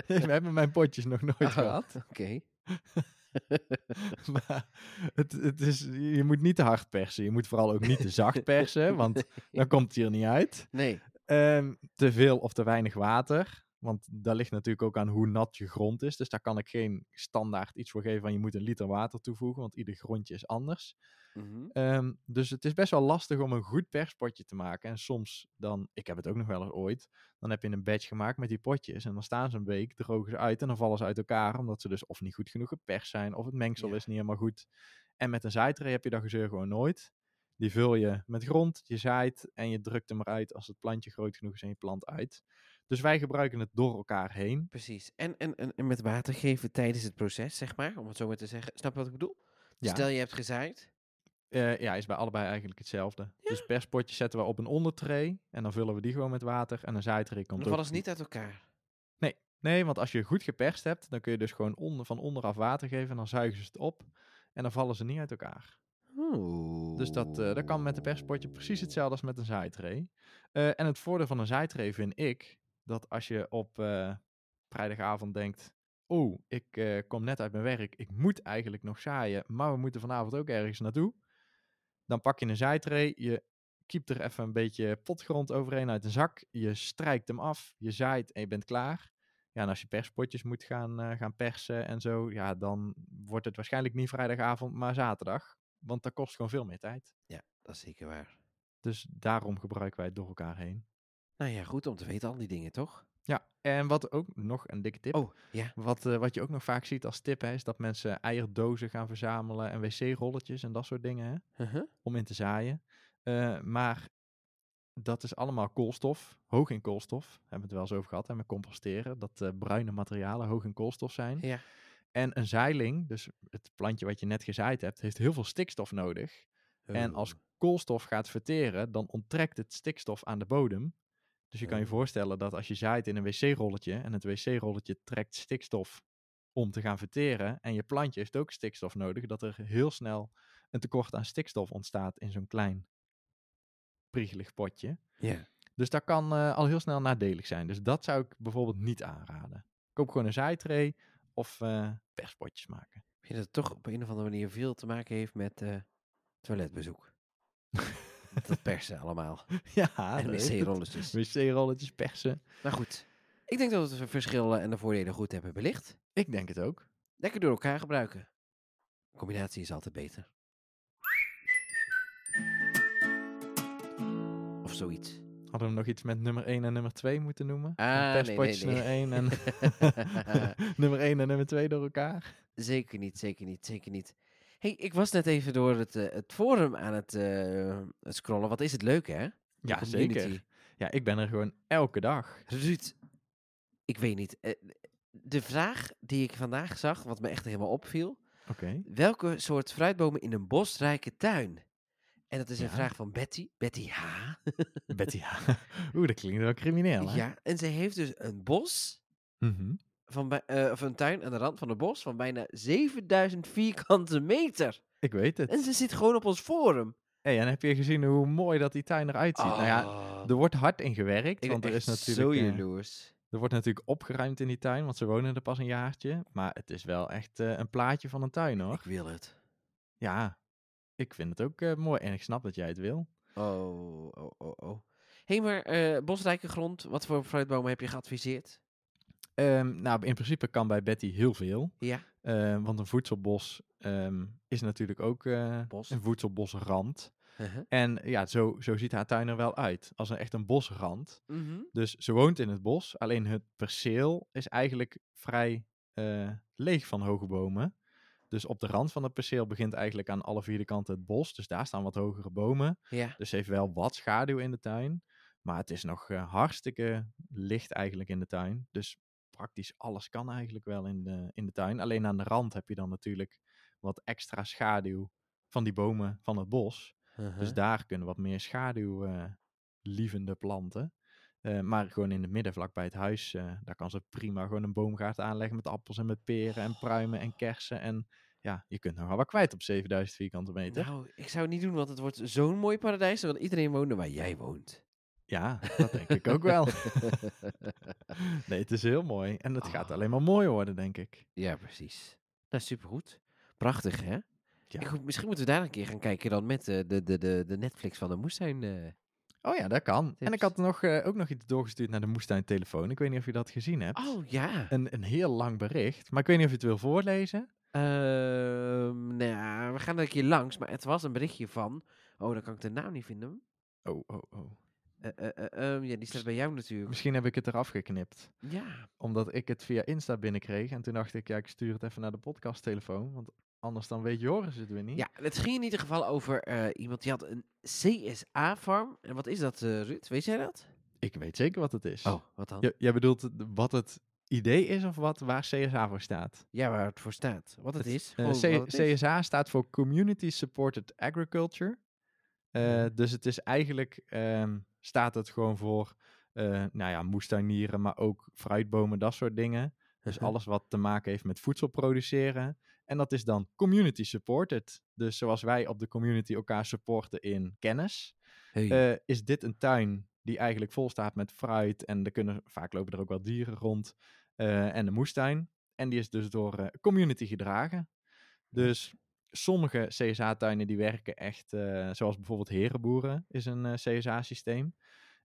We hebben mijn potjes nog nooit Oh, gehad. Oké. Maar het, het is, je moet niet te hard persen. Je moet vooral ook niet te zacht persen, want dan komt het hier niet uit. Nee. Ehm, te veel of te weinig water. Want dat ligt natuurlijk ook aan hoe nat je grond is. Dus daar kan ik geen standaard iets voor geven van je moet een liter water toevoegen, want ieder grondje is anders. Mhm. Ehm, dus het is best wel lastig om een goed perspotje te maken. En soms dan, ik heb het ook nog wel eens ooit, dan heb je een batch gemaakt met die potjes. En dan staan ze een week, drogen ze uit en dan vallen ze uit elkaar. Omdat ze dus of niet goed genoeg geperst zijn, of het mengsel Ja. is niet helemaal goed. En met een zaaitree heb je dat gezeur gewoon nooit. Die vul je met grond, je zaait en je drukt hem eruit als het plantje groot genoeg is en je plant uit. Dus wij gebruiken het door elkaar heen. Precies. En, en, en, en met water geven tijdens het proces, zeg maar, om het zo maar te zeggen. Snap je wat ik bedoel? Ja. Stel je hebt gezaaid. Eh, ja, is bij allebei eigenlijk hetzelfde. Dus perspotjes zetten we op een ondertray en dan vullen we die gewoon met water. En een zaaitree komt Dan vallen ze niet uit elkaar. Nee, want als je goed geperst hebt, dan kun je dus gewoon onder, van onderaf water geven en dan zuigen ze het op. En dan vallen ze niet uit elkaar. Oeh. Dus dat, eh, dat kan met een perspotje precies hetzelfde als met een zaaitray. Eh, en het voordeel van een zaaitray vind ik dat als je op eh, vrijdagavond denkt: Oh, ik eh, kom net uit mijn werk, ik moet eigenlijk nog zaaien, maar we moeten vanavond ook ergens naartoe. Dan pak je een zaaitray, je kiept er even een beetje potgrond overheen uit een zak, je strijkt hem af, je zaait en je bent klaar. Ja, en als je perspotjes moet gaan, eh, gaan persen en zo, ja, dan wordt het waarschijnlijk niet vrijdagavond, maar zaterdag. Want dat kost gewoon veel meer tijd. Ja, dat is zeker waar. Dus daarom gebruiken wij het door elkaar heen. Nou ja, goed om te weten, al die dingen, toch? Ja, en wat ook nog een dikke tip. Oh, ja. Wat, eh, wat je ook nog vaak ziet als tip, hè, is dat mensen eierdozen gaan verzamelen en wc-rolletjes en dat soort dingen, hè, Uh-huh. om in te zaaien. Eh, maar dat is allemaal koolstof, hoog in koolstof. Hebben we het wel eens over gehad, hè, met composteren. Dat eh, bruine materialen hoog in koolstof zijn. Ja. En een zeiling, dus het plantje wat je net gezaaid hebt, heeft heel veel stikstof nodig. En als Oeh. koolstof gaat verteren, dan onttrekt het stikstof aan de bodem. Dus je kan je voorstellen dat als je zaait in een wc-rolletje en het wc-rolletje trekt stikstof om te gaan verteren en je plantje heeft ook stikstof nodig, dat er heel snel een tekort aan stikstof ontstaat in zo'n klein priegelig potje. Ja. Dus dat kan eh, al heel snel nadelig zijn. Dus dat zou ik bijvoorbeeld niet aanraden. Koop gewoon een zaaitray of eh, perspotjes maken. Ik vind dat het toch op een of andere manier veel te maken heeft met eh, toiletbezoek. dat persen allemaal. ja, en wc-rolletjes. wc-rolletjes persen. Maar goed, ik denk dat we het verschil en de voordelen goed hebben belicht. Ik denk het ook. Lekker door elkaar gebruiken. Combinatie is altijd beter. Of zoiets. Hadden we nog iets met nummer 1 en nummer 2 moeten noemen? Ah, nee, nee, nee. nummer 1 en nummer 1 en nummer 2 door elkaar. Zeker niet, zeker niet, zeker niet. Hey, ik was net even door het, eh, het forum aan het, eh, het scrollen. Wat is het leuk, hè? Ja, community. zeker. Ja, ik ben er gewoon elke dag. Ruud, ik weet niet. eh, de vraag die ik vandaag zag, wat me echt helemaal opviel. Oké. Welke soort fruitbomen in een bosrijke tuin? En dat is een vraag van Betty. Betty H. Betty, ja. Oeh, dat klinkt wel crimineel, hè? ja, en ze heeft dus een bos, Mhm. Van bij, eh, of een tuin aan de rand van een bos van bijna 7000 vierkante meter. Ik weet het. En ze zit gewoon op ons forum. hey, en heb je gezien hoe mooi dat die tuin eruit ziet? Nou ja, Oh, er wordt hard in gewerkt, ik want er is natuurlijk... zo eh, jaloers. er wordt natuurlijk opgeruimd in die tuin, want ze wonen er pas een jaartje. Maar het is wel echt eh, een plaatje van een tuin, hoor. Ik wil het. Ja, ik vind het ook mooi en ik snap dat jij het wil. Oh, oh, oh, oh. Hé, hey, maar bosrijke grond, wat voor fruitbomen heb je geadviseerd? Ehm, nou, in principe kan bij Betty heel veel. Ja, eh, want een voedselbos ehm, is natuurlijk ook eh, een voedselbosrand. uh-huh. En ja, zo, zo ziet haar tuin er wel uit. Als een echt een bosrand. Mhm. Dus ze woont in het bos. Alleen het perceel is eigenlijk vrij eh, leeg van hoge bomen. Dus op de rand van het perceel begint eigenlijk aan alle vier de kanten het bos. Dus daar staan wat hogere bomen. ja. Dus ze heeft wel wat schaduw in de tuin. Maar het is nog eh, hartstikke licht eigenlijk in de tuin. Dus praktisch alles kan eigenlijk wel in de, in de tuin. Alleen aan de rand heb je dan natuurlijk wat extra schaduw van die bomen van het bos. uh-huh. Dus daar kunnen wat meer schaduw eh, lievende planten. Eh, maar gewoon in het midden, vlak bij het huis, eh, daar kan ze prima gewoon een boomgaard aanleggen met appels en met peren en pruimen en kersen. En ja, je kunt nogal wat kwijt op 7000 vierkante meter. Nou, ik zou het niet doen, want het wordt zo'n mooi paradijs. terwijl iedereen wonen waar jij woont. Ja, dat denk ik ook wel. nee, het is heel mooi. En het gaat Ah. alleen maar mooi worden, denk ik. ja, precies. Nou, supergoed. Prachtig, hè? Ja. Ik, misschien moeten we daar een keer gaan kijken dan met eh, de, de, de, de Netflix van de moestuin. eh. Oh ja, dat kan. En ik had nog, eh, ook nog iets doorgestuurd naar de moestuintelefoon. Ik weet niet of je dat gezien hebt. Oh, ja. Een, een heel lang bericht. Maar ik weet niet of je het wil voorlezen. Ehm, nou ja, we gaan er een keer langs, maar het was een berichtje van... Oh, dan kan ik de naam niet vinden. Oh, oh, oh. Eh, eh, eh, ehm, ja, die staat bij jou natuurlijk. Misschien heb ik het eraf geknipt. Ja. Omdat ik het via Insta binnenkreeg. En toen dacht ik, ja, ik stuur het even naar de podcasttelefoon. Want anders dan weet Joris het weer niet. Ja, het ging in ieder geval over iemand die had een CSA-farm. En wat is dat, Ruud? Weet jij dat? Ik weet zeker wat het is. Oh, wat dan? J- jij bedoelt wat het idee is of wat, waar CSA voor staat? Ja, waar het voor staat. Wat het, is. Gewoon C- wat het is. CSA staat voor Community Supported Agriculture. Dus het is eigenlijk, ehm, staat het gewoon voor, eh, nou ja, moestuinieren, maar ook fruitbomen, dat soort dingen. Dus Uh-huh. alles wat te maken heeft met voedsel produceren. En dat is dan community supported. Dus zoals wij op de community elkaar supporten in kennis, Hey. eh, is dit een tuin die eigenlijk vol staat met fruit. En er kunnen, vaak lopen er ook wel dieren rond. eh, en de moestuin. En die is dus door community gedragen. Dus sommige CSA-tuinen die werken echt, eh, zoals bijvoorbeeld Herenboeren is een eh, CSA-systeem.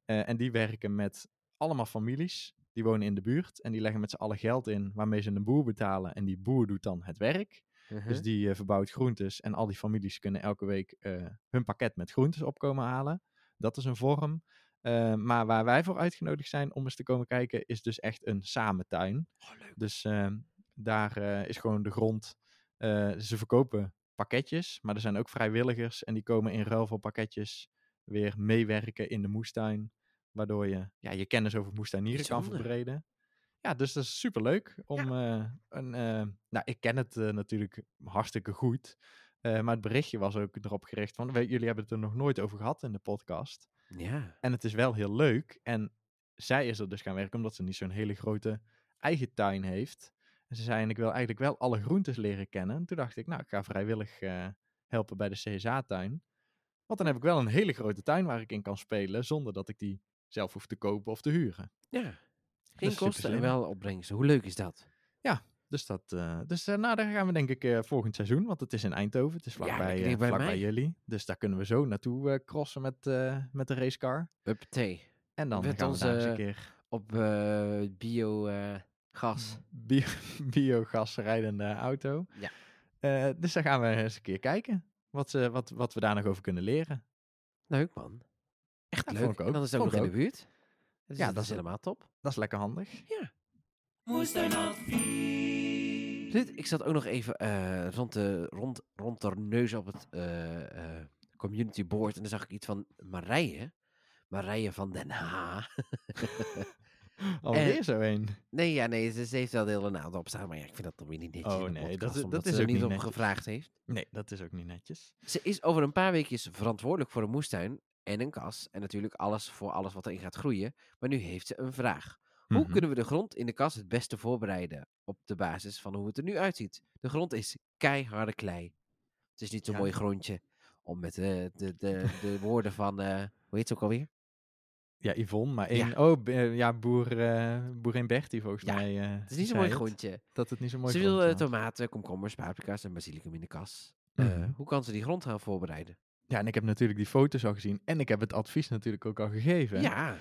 Eh, en die werken met allemaal families. Die wonen in de buurt en die leggen met z'n allen geld in waarmee ze een boer betalen. En die boer doet dan het werk. Uh-huh. Dus die verbouwt groentes en al die families kunnen elke week hun pakket met groentes opkomen halen. Dat is een vorm. Maar waar wij voor uitgenodigd zijn om eens te komen kijken, is dus echt een samentuin. Dus ehm, daar eh, is gewoon de grond. Eh, ze verkopen pakketjes, maar er zijn ook vrijwilligers en die komen in ruil voor pakketjes weer meewerken in de moestuin. Waardoor je ja, je kennis over moestuinieren kan verbreden. Ja, dus dat is superleuk om eh, een... eh, nou, ik ken het natuurlijk hartstikke goed. maar het berichtje was ook erop gericht van... jullie hebben het er nog nooit over gehad in de podcast. Ja. En het is wel heel leuk. En zij is er dus gaan werken omdat ze niet zo'n hele grote eigen tuin heeft. En ze zei, ik wil eigenlijk wel alle groentes leren kennen. En toen dacht ik, nou, ik ga vrijwillig eh, helpen bij de CSA-tuin. Want dan heb ik wel een hele grote tuin waar ik in kan spelen, zonder dat ik die zelf hoef te kopen of te huren. Ja. Geen is kosten en wel opbrengsten. Hoe leuk is dat? Dus, dat, eh, dus eh, nou, daar gaan we denk ik volgend seizoen, want het is in Eindhoven. Het is vlakbij, dichtbij vlakbij mij. jullie. Dus daar kunnen we zo naartoe crossen met, met de racecar. Uppatee. En dan Met gaan we daar eens een keer Op bio gas. bio, biogas rijdende auto. Ja. Eh, dus daar gaan we eens een keer kijken wat, ze wat, wat we daar nog over kunnen leren. Leuk man. Echt Ja, leuk. vond ik En ook. dan is het ook nog in de buurt. Dus Ja, dat, dat is helemaal top. Dat is lekker handig. Moestuinadvies. Dit, ik zat ook nog even eh, rond, de, rond, rond de neus op het eh, eh, community board. En dan zag ik iets van Marije. Marije van Den Haag. Alweer Eh, zo een. Nee, ja, nee, ze, ze heeft wel de hele naam erop staan. Maar ja, ik vind dat dan weer niet netjes Oh, nee, dat podcast, is- dat is ze er ook niet om netjes. gevraagd heeft. Nee, dat is ook niet netjes. Ze is over een paar weekjes verantwoordelijk voor een moestuin en een kas. En natuurlijk alles voor alles wat erin gaat groeien. Maar nu heeft ze een vraag. Hoe Mhm. kunnen we de grond in de kas het beste voorbereiden op de basis van hoe het er nu uitziet? De grond is keiharde klei. Het is niet zo'n Ja. mooi grondje om met de, de, de, de woorden van, eh, hoe heet ze ook alweer? Ja, Yvonne, maar Ja. één... Oh, eh, ja, boer, eh boerin Bertie volgens Ja, mij. eh, Het is niet zo'n mooi grondje. Dat het niet zo mooi ze wil tomaten, komkommers, paprika's en basilicum in de kas. Mhm. hoe kan ze die grond gaan voorbereiden? Ja, en ik heb natuurlijk die foto's al gezien. En ik heb het advies natuurlijk ook al gegeven. Ja,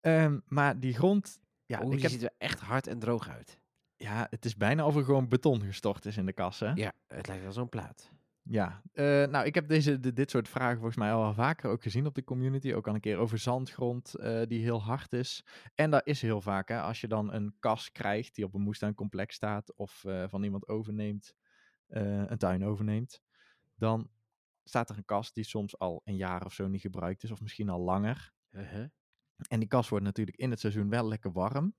Ehm, maar die grond... Ja, ik die heb, ziet er echt hard en droog uit. ja, het is bijna of er gewoon beton gestort is in de kas, hè? Ja, het lijkt wel zo'n plaat. Ja, eh, nou, ik heb deze, de- dit soort vragen volgens mij al wel vaker ook gezien op de community. Ook al een keer over zandgrond eh, die heel hard is. En dat is heel vaak, hè, als je dan een kas krijgt die op een moestuincomplex staat of eh, van iemand overneemt, een tuin overneemt, dan staat er een kas die soms al een jaar of zo niet gebruikt is, of misschien al langer. Uh-huh. En die kas wordt natuurlijk in het seizoen wel lekker warm.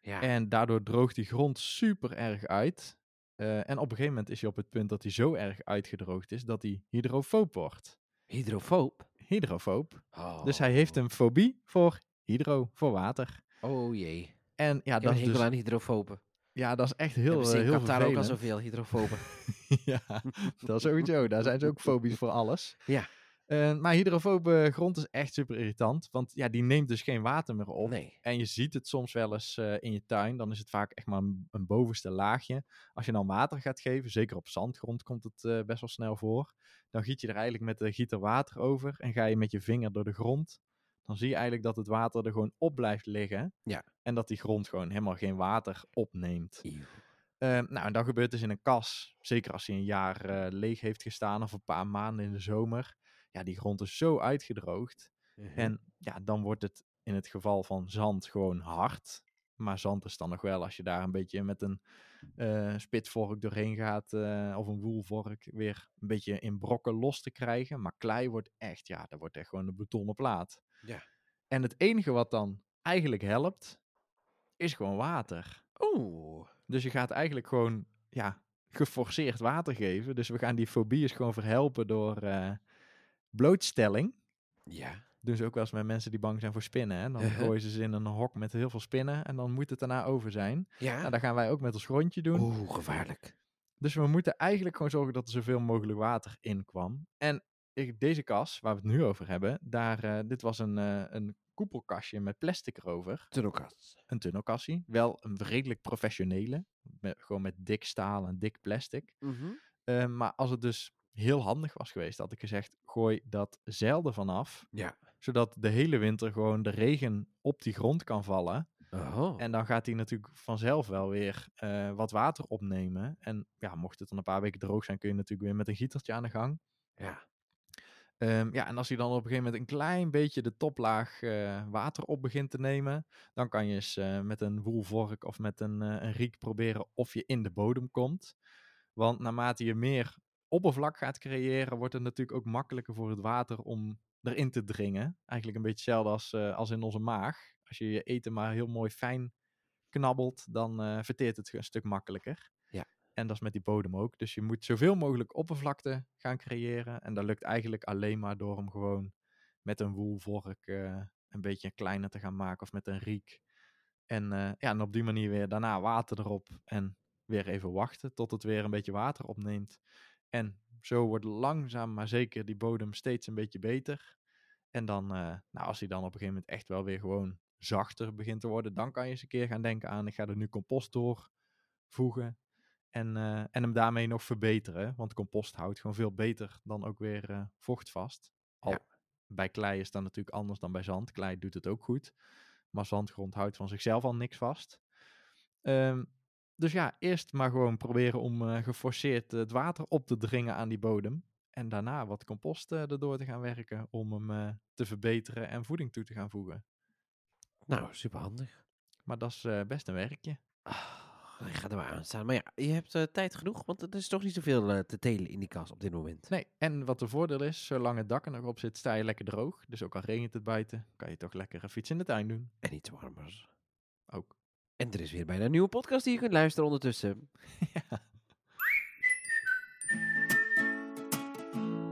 Ja. En daardoor droogt die grond super erg uit. Eh, en op een gegeven moment is hij op het punt dat hij zo erg uitgedroogd is dat hij hydrofoob wordt. Hydrofoob. Hydrofoob. Oh. Dus hij heeft een fobie voor hydro, voor water. Oh jee. En ja, dat is, dus, aan hydrofoben. ja, dat is echt heel, Hebben eh, heel Qatar ook al vervelend. zoveel hydrofoben. ja, dat sowieso. Daar zijn ze ook fobisch voor alles. Ja. Eh, maar hydrofobe grond is echt super irritant. Want ja, die neemt dus geen water meer op. nee. En je ziet het soms wel eens eh, in je tuin. Dan is het vaak echt maar een, een bovenste laagje. Als je dan water gaat geven, zeker op zandgrond komt het eh, best wel snel voor. Dan giet je er eigenlijk met de gieter water over. En ga je met je vinger door de grond. Dan zie je eigenlijk dat het water er gewoon op blijft liggen. Ja. En dat die grond gewoon helemaal geen water opneemt. Eeuw. Nou, en dat gebeurt dus in een kas. Zeker als hij een jaar leeg heeft gestaan of een paar maanden in de zomer. Ja, die grond is zo uitgedroogd. Mhm. En ja, dan wordt het in het geval van zand gewoon hard. Maar zand is dan nog wel, als je daar een beetje met een eh, spitvork doorheen gaat, eh, of een woelvork, weer een beetje in brokken los te krijgen. Maar klei wordt echt, ja, dat wordt echt gewoon een betonnen plaat. Ja. En het enige wat dan eigenlijk helpt, is gewoon water. Oeh. Dus je gaat eigenlijk gewoon, ja, geforceerd water geven. Dus we gaan die fobieën gewoon verhelpen door eh, blootstelling Ja. doen ze ook wel eens met mensen die bang zijn voor spinnen. Hè? Dan Uh-huh. gooien ze ze in een hok met heel veel spinnen en dan moet het daarna over zijn. Ja. Nou, dat gaan wij ook met ons grondje doen. Oeh, gevaarlijk. Dus we moeten eigenlijk gewoon zorgen dat er zoveel mogelijk water in kwam. En ik, deze kas, waar we het nu over hebben, daar, eh, dit was een, eh, een koepelkastje met plastic erover. Tunnelkast. Een tunnelkassie. Wel een redelijk professionele. Met, gewoon met dik staal en dik plastic. Eh, maar als het dus heel handig was geweest, had ik gezegd, gooi dat zeil ervan af. Ja. Zodat de hele winter gewoon de regen op die grond kan vallen. Oh. En dan gaat hij natuurlijk vanzelf wel weer eh, wat water opnemen. En ja, mocht het dan een paar weken droog zijn, kun je natuurlijk weer met een gietertje aan de gang. ja. Ehm, ja, en als hij dan op een gegeven moment een klein beetje de toplaag eh, water op begint te nemen, dan kan je eens eh, met een woelvork of met een, een riek proberen of je in de bodem komt. Want naarmate je meer oppervlak gaat creëren, wordt het natuurlijk ook makkelijker voor het water om erin te dringen. Eigenlijk een beetje hetzelfde als, eh, als in onze maag. Als je je eten maar heel mooi fijn knabbelt, dan eh, verteert het een stuk makkelijker. Ja. En dat is met die bodem ook. Dus je moet zoveel mogelijk oppervlakte gaan creëren. En dat lukt eigenlijk alleen maar door hem gewoon met een woelvork eh, een beetje kleiner te gaan maken of met een riek. En, ja, en op die manier weer daarna water erop en weer even wachten tot het weer een beetje water opneemt. En zo wordt langzaam maar zeker die bodem steeds een beetje beter. En dan, eh, nou, als hij dan op een gegeven moment echt wel weer gewoon zachter begint te worden, dan kan je eens een keer gaan denken aan, ik ga er nu compost doorvoegen. En, eh, en hem daarmee nog verbeteren. Want compost houdt gewoon veel beter dan ook weer eh, vocht vast. Al Ja. bij klei is dat natuurlijk anders dan bij zand. Klei doet het ook goed. Maar zandgrond houdt van zichzelf al niks vast. Ehm, dus ja, eerst maar gewoon proberen om eh, geforceerd het water op te dringen aan die bodem. En daarna wat compost eh, erdoor te gaan werken om hem eh, te verbeteren en voeding toe te gaan voegen. Nou, super handig. Maar dat is eh, best een werkje. ik ga er maar aan staan. Maar ja, je hebt eh, tijd genoeg, want er is toch niet zoveel eh, te telen in die kast op dit moment. Nee, en wat de voordeel is, zolang het dak er nog op zit, sta je lekker droog. Dus ook al regent het buiten, kan je toch lekker een fiets in de tuin doen. En niet te warm was. Ook. En er is weer bijna een nieuwe podcast die je kunt luisteren ondertussen. ja.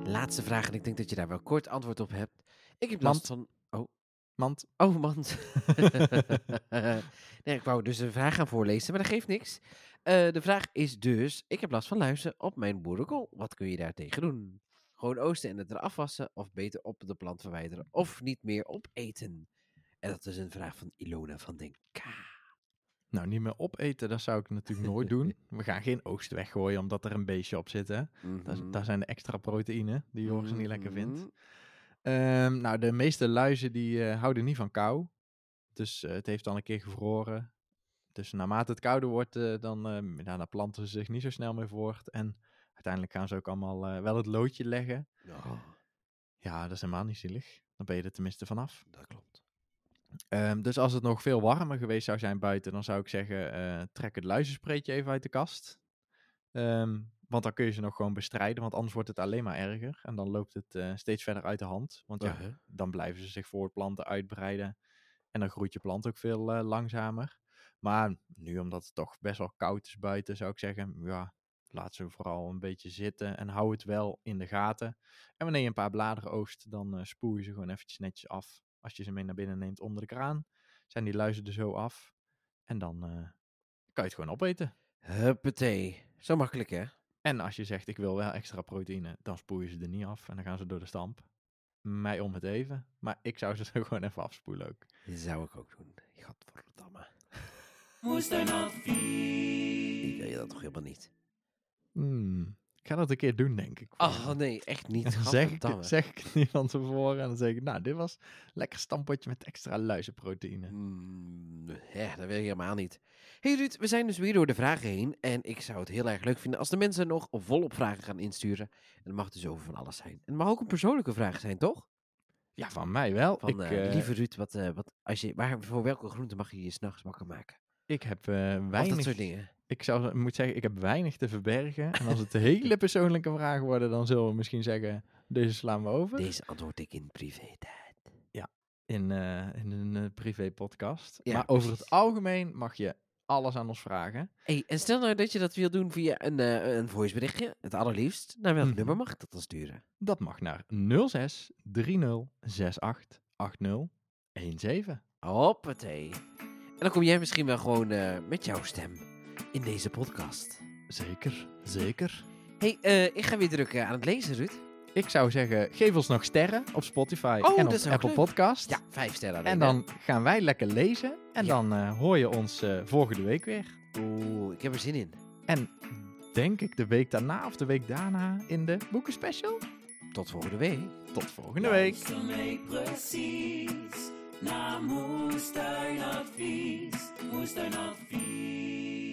Laatste vraag, en ik denk dat je daar wel kort antwoord op hebt. Ik heb Mand. last van... Oh, Mand. oh man. nee, ik wou dus een vraag gaan voorlezen, maar dat geeft niks. Eh, de vraag is dus, ik heb last van luizen op mijn boerenkool. Wat kun je daar tegen doen? Gewoon oosten en het eraf wassen, of beter op de plant verwijderen, of niet meer opeten? En dat is een vraag van Ilona van den K. Nou, niet meer opeten, dat zou ik natuurlijk nooit doen. We gaan geen oogst weggooien omdat er een beestje op zit. Hè? Mhm. daar zijn de extra proteïne die Joris niet lekker vindt. Mhm. Ehm, nou, de meeste luizen die eh, houden niet van kou. Dus eh, het heeft al een keer gevroren. Dus naarmate het kouder wordt, eh, dan, ehm, dan planten ze zich niet zo snel meer voort. En uiteindelijk gaan ze ook allemaal wel het loodje leggen. Ja, Ja, dat is helemaal niet zielig. Dan ben je er tenminste vanaf. dat klopt. Ehm, dus als het nog veel warmer geweest zou zijn buiten, dan zou ik zeggen, eh, trek het luizenspreetje even uit de kast. Ehm, want dan kun je ze nog gewoon bestrijden, want anders wordt het alleen maar erger. En dan loopt het eh, steeds verder uit de hand. Want ja, dan blijven ze zich voortplanten, uitbreiden. En dan groeit je plant ook veel eh, langzamer. Maar nu, omdat het toch best wel koud is buiten, zou ik zeggen, ja, laat ze vooral een beetje zitten en hou het wel in de gaten. En wanneer je een paar bladeren oogst, dan spoel je ze gewoon eventjes netjes af. Als je ze mee naar binnen neemt onder de kraan, zijn die luizen er zo af. En dan eh, kan je het gewoon opeten. Huppatee. Zo makkelijk, hè? En als je zegt, ik wil wel extra proteïne, dan spoel je ze er niet af en dan gaan ze door de stamp. Mij om het even. Maar ik zou ze er gewoon even afspoelen ook. Dat zou ik ook doen. Gadverdamme. Moestuinadvies. Ik wil je dat toch helemaal niet? Hmm, ik ga dat een keer doen, denk ik. Oh nee, echt niet. Zeg ik, zeg ik het niet van tevoren. En dan zeg ik, nou, dit was lekker stampotje met extra luizenproteïne. Mm, ja, dat wil je helemaal niet. hey Ruud, we zijn dus weer door de vragen heen. En ik zou het heel erg leuk vinden als de mensen nog volop vragen gaan insturen. En dat mag dus over van alles zijn. En het mag ook een persoonlijke vraag zijn, toch? Ja, van mij wel. Van, ik, eh, eh, lieve Ruud, wat, eh, wat, als je, waar, voor welke groente mag je je s'nachts wakker maken? ik heb Of dat weinig... soort dingen. Ik zou, moet zeggen, ik heb weinig te verbergen. En als het hele persoonlijke vragen worden, dan zullen we misschien zeggen, deze slaan we over. Deze antwoord ik in privé tijd. In, eh, in een eh, privé podcast. Ja, maar over het algemeen mag je alles aan ons vragen. Hey, en stel nou dat je dat wil doen via een, eh een voiceberichtje, het allerliefst. Naar welk Mhm. nummer mag ik dat dan sturen? Dat mag naar 06 30 68 80 17. Hoppatee. En dan kom jij misschien wel gewoon met jouw stem in deze podcast. Zeker, zeker. hey, eh, ik ga weer druk eh, aan het lezen, Ruud. Ik zou zeggen, geef ons nog sterren op Spotify Oh, en op Apple leuk. Podcast. Ja, vijf sterren alleen, En hè? dan gaan wij lekker lezen. En Ja. dan eh, hoor je ons volgende week weer. Oeh, ik heb er zin in. En denk ik de week daarna of de week daarna in de boekenspecial. Tot volgende week. Tot volgende week. Precies naar Moestuinadvies. Moestuinadvies.